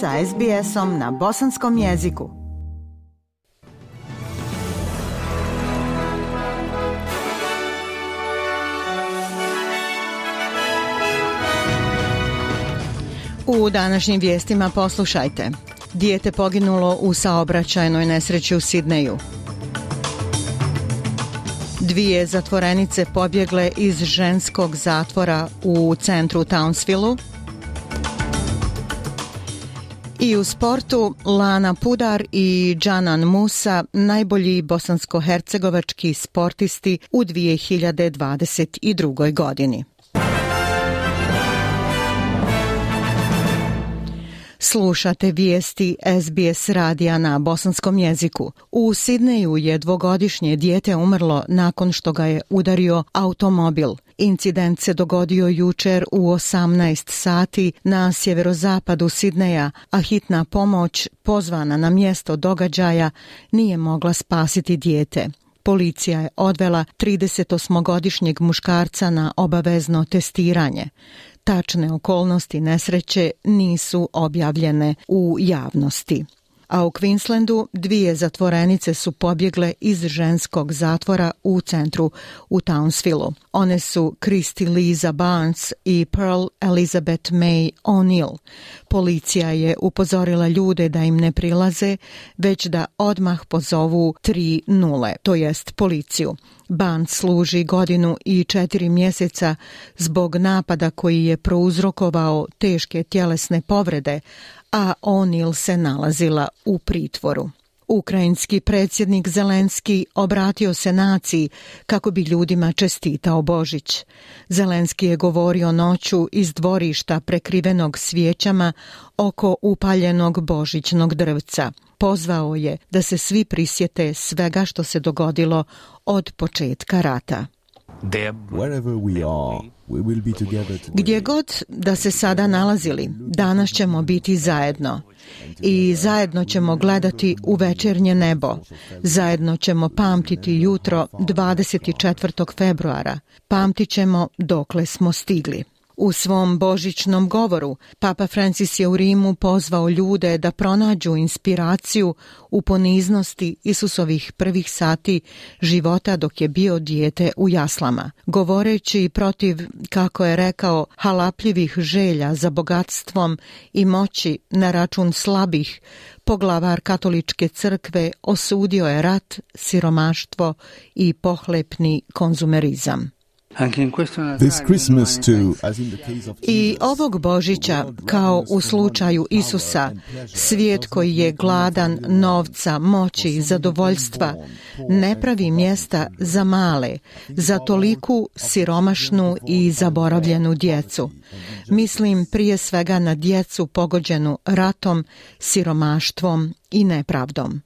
sa SBS-om na bosanskom jeziku. U današnjim vijestima poslušajte. Dijete poginulo u saobraćajnoj nesreći u Sidneju. Dvije zatvorenice pobjegle iz ženskog zatvora u centru Townsville-u. I u sportu Lana Pudar i Džanan Musa najbolji bosansko-hercegovački sportisti u 2022. godini. Slušate vijesti SBS radija na bosanskom jeziku. U Sidneju je dvogodišnje dijete umrlo nakon što ga je udario automobil. Incident se dogodio jučer u 18 sati na sjeverozapadu Sidneja, a hitna pomoć pozvana na mjesto događaja nije mogla spasiti dijete. Policija je odvela 38-godišnjeg muškarca na obavezno testiranje. Tačne okolnosti nesreće nisu objavljene u javnosti a u Queenslandu dvije zatvorenice su pobjegle iz ženskog zatvora u centru u Townsvilleu. One su Christy Lisa Barnes i Pearl Elizabeth May O'Neill. Policija je upozorila ljude da im ne prilaze, već da odmah pozovu tri nule. to jest policiju. Barnes služi godinu i četiri mjeseca zbog napada koji je prouzrokovao teške tjelesne povrede, a Onil se nalazila u pritvoru. Ukrajinski predsjednik Zelenski obratio se naciji kako bi ljudima čestitao Božić. Zelenski je govorio noću iz dvorišta prekrivenog svijećama oko upaljenog božićnog drvca. Pozvao je da se svi prisjete svega što se dogodilo od početka rata. Gdje god da se sada nalazili, danas ćemo biti zajedno. I zajedno ćemo gledati u večernje nebo. Zajedno ćemo pamtiti jutro 24. februara. Pamtit ćemo dokle smo stigli. U svom božićnom govoru Papa Francis je u Rimu pozvao ljude da pronađu inspiraciju u poniznosti Isusovih prvih sati života dok je bio dijete u jaslama. Govoreći protiv, kako je rekao, halapljivih želja za bogatstvom i moći na račun slabih, poglavar katoličke crkve osudio je rat, siromaštvo i pohlepni konzumerizam. I ovog Božića, kao u slučaju Isusa, svijet koji je gladan novca, moći i zadovoljstva, ne pravi mjesta za male, za toliku siromašnu i zaboravljenu djecu. Mislim prije svega na djecu pogođenu ratom, siromaštvom i nepravdom.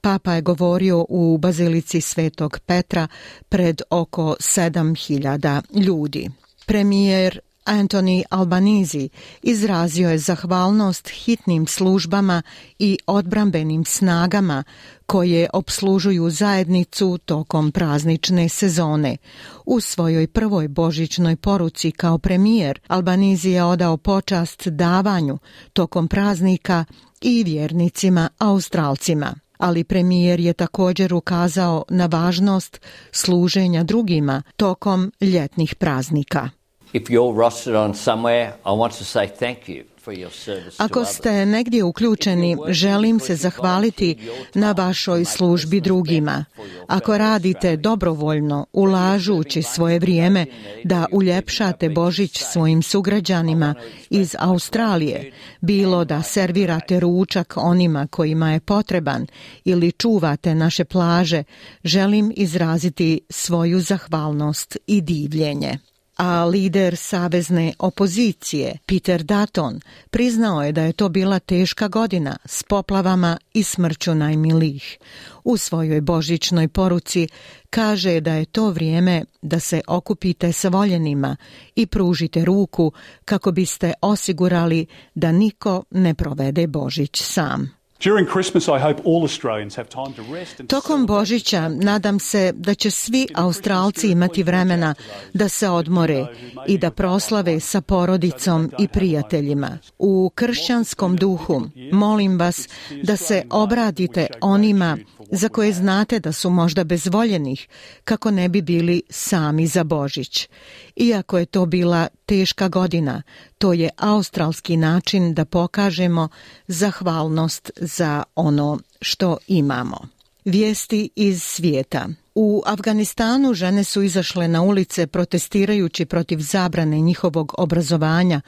Papa je govorio u Bazilici Svetog Petra pred oko 7000 ljudi. Premijer Anthony Albanizi izrazio je zahvalnost hitnim službama i odbrambenim snagama koje obslužuju zajednicu tokom praznične sezone. U svojoj prvoj božićnoj poruci kao premijer Albanizi je odao počast davanju tokom praznika i vjernicima Australcima ali premijer je također ukazao na važnost služenja drugima tokom ljetnih praznika. Ako ste negdje uključeni, želim se zahvaliti na vašoj službi drugima. Ako radite dobrovoljno, ulažući svoje vrijeme da uljepšate Božić svojim sugrađanima iz Australije, bilo da servirate ručak onima kojima je potreban ili čuvate naše plaže, želim izraziti svoju zahvalnost i divljenje a lider savezne opozicije Peter Dutton priznao je da je to bila teška godina s poplavama i smrću najmilijih. U svojoj božićnoj poruci kaže da je to vrijeme da se okupite sa voljenima i pružite ruku kako biste osigurali da niko ne provede Božić sam. Tokom Božića nadam se da će svi Australci imati vremena da se odmore i da proslave sa porodicom i prijateljima. U kršćanskom duhu molim vas da se obradite onima za koje znate da su možda bezvoljenih kako ne bi bili sami za Božić. Iako je to bila teška godina, to je australski način da pokažemo zahvalnost za ono što imamo. Vijesti iz svijeta. U Afganistanu žene su izašle na ulice protestirajući protiv zabrane njihovog obrazovanja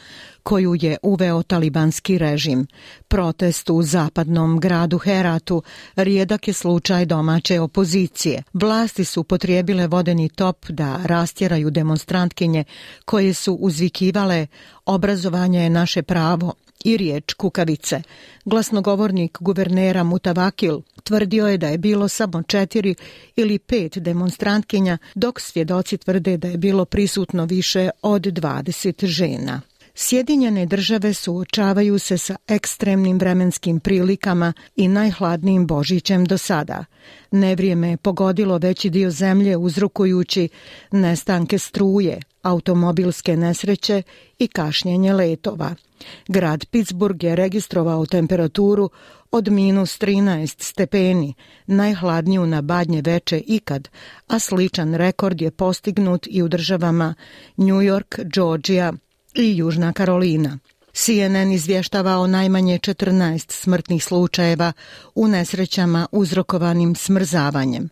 koju je uveo talibanski režim. Protest u zapadnom gradu Heratu rijedak je slučaj domaće opozicije. Vlasti su potrijebile vodeni top da rastjeraju demonstrantkinje koje su uzvikivale obrazovanje je naše pravo i riječ kukavice. Glasnogovornik guvernera Mutavakil tvrdio je da je bilo samo četiri ili pet demonstrantkinja, dok svjedoci tvrde da je bilo prisutno više od 20 žena. Sjedinjene države suočavaju se sa ekstremnim vremenskim prilikama i najhladnijim božićem do sada. Nevrijeme je pogodilo veći dio zemlje uzrokujući nestanke struje, automobilske nesreće i kašnjenje letova. Grad Pittsburgh je registrovao temperaturu od minus 13 stepeni, najhladniju na badnje veče ikad, a sličan rekord je postignut i u državama New York, Georgia i Južna Karolina. CNN izvještava o najmanje 14 smrtnih slučajeva u nesrećama uzrokovanim smrzavanjem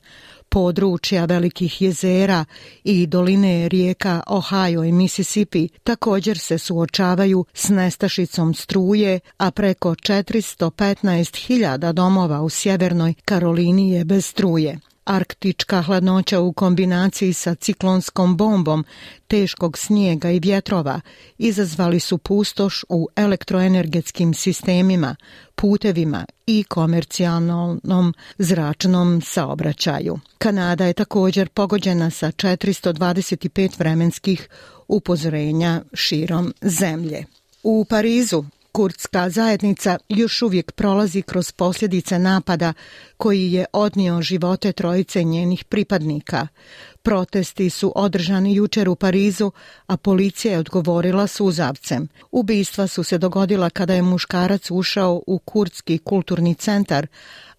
područja velikih jezera i doline rijeka Ohio i Mississippi također se suočavaju s nestašicom struje, a preko 415.000 domova u Sjevernoj Karolini je bez struje. Arktička hladnoća u kombinaciji sa ciklonskom bombom, teškog snijega i vjetrova izazvali su pustoš u elektroenergetskim sistemima, putevima i komercijalnom zračnom saobraćaju. Kanada je također pogođena sa 425 vremenskih upozorenja širom zemlje. U Parizu Kurdska zajednica još uvijek prolazi kroz posljedice napada koji je odnio živote trojice njenih pripadnika. Protesti su održani jučer u Parizu, a policija je odgovorila suzavcem. Ubistva su se dogodila kada je muškarac ušao u kurdski kulturni centar,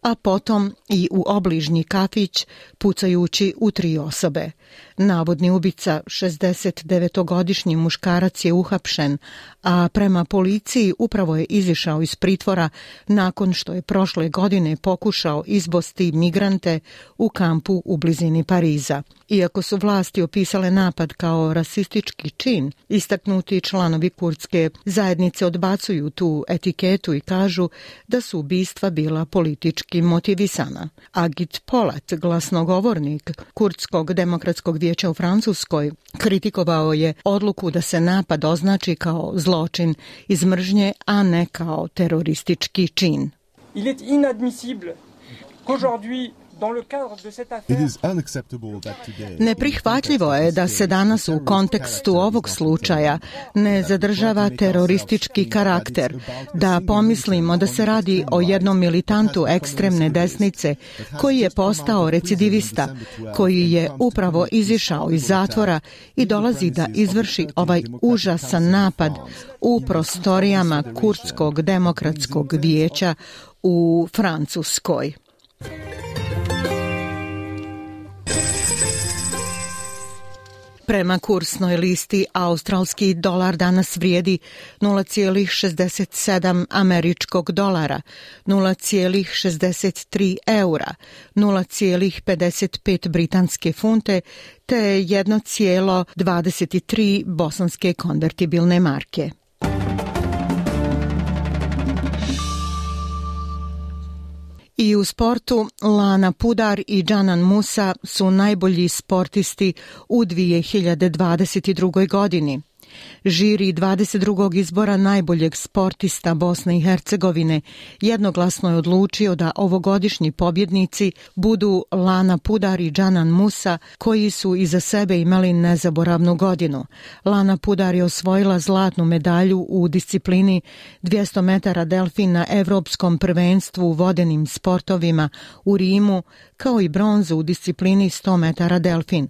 a potom i u obližnji kafić pucajući u tri osobe. Navodni ubica, 69-godišnji muškarac je uhapšen, a prema policiji upravo je izišao iz pritvora nakon što je prošle godine pokušao izbosti migrante u kampu u blizini Pariza. Iako su vlasti opisale napad kao rasistički čin, istaknuti članovi kurdske zajednice odbacuju tu etiketu i kažu da su ubistva bila politički motivisana. Agit Polat, glasnogovornik kurdskog demokratskog vijeća u Francuskoj kritikovao je odluku da se napad označi kao zločin iz mržnje, a ne kao teroristički čin. Il Neprihvatljivo je da se danas u kontekstu ovog slučaja ne zadržava teroristički karakter, da pomislimo da se radi o jednom militantu ekstremne desnice koji je postao recidivista, koji je upravo izišao iz zatvora i dolazi da izvrši ovaj užasan napad u prostorijama Kurdskog demokratskog vijeća u Francuskoj. Prema kursnoj listi australski dolar danas vrijedi 0,67 američkog dolara, 0,63 eura, 0,55 britanske funte te 1,23 bosanske konvertibilne marke. I u sportu Lana Pudar i Džanan Musa su najbolji sportisti u 2022. godini. Žiri 22. izbora najboljeg sportista Bosne i Hercegovine jednoglasno je odlučio da ovogodišnji pobjednici budu Lana Pudar i Džanan Musa koji su iza sebe imali nezaboravnu godinu. Lana Pudar je osvojila zlatnu medalju u disciplini 200 metara delfin na Evropskom prvenstvu u vodenim sportovima u Rimu kao i bronzu u disciplini 100 metara delfin.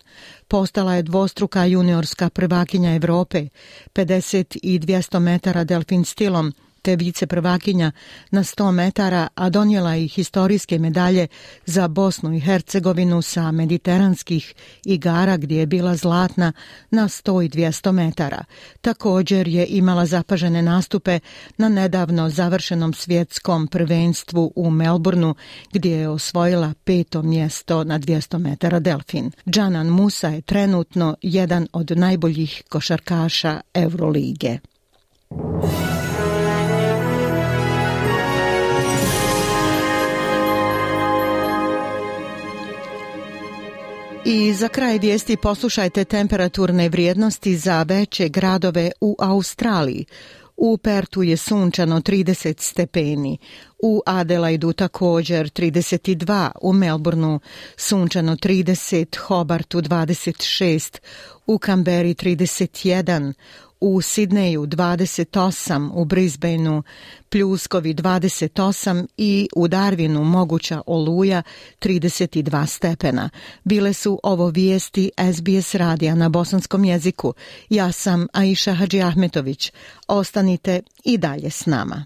Postala je dvostruka juniorska prvakinja Europe 50 i 200 metara delfin stilom, te vice prvakinja na 100 metara, a donijela i historijske medalje za Bosnu i Hercegovinu sa mediteranskih igara gdje je bila zlatna na 100 i 200 metara. Također je imala zapažene nastupe na nedavno završenom svjetskom prvenstvu u Melbourneu gdje je osvojila peto mjesto na 200 metara delfin. Džanan Musa je trenutno jedan od najboljih košarkaša Eurolige. I za kraj vijesti poslušajte temperaturne vrijednosti za veće gradove u Australiji. U Pertu je sunčano 30 stepeni, u Adelaidu također 32, u Melbourneu sunčano 30, Hobartu 26, u Kamberi 31, u Sidneju 28, u Brisbaneu pljuskovi 28 i u Darwinu moguća oluja 32 stepena. Bile su ovo vijesti SBS radija na bosanskom jeziku. Ja sam Aisha Hadži Ahmetović. Ostanite i dalje s nama.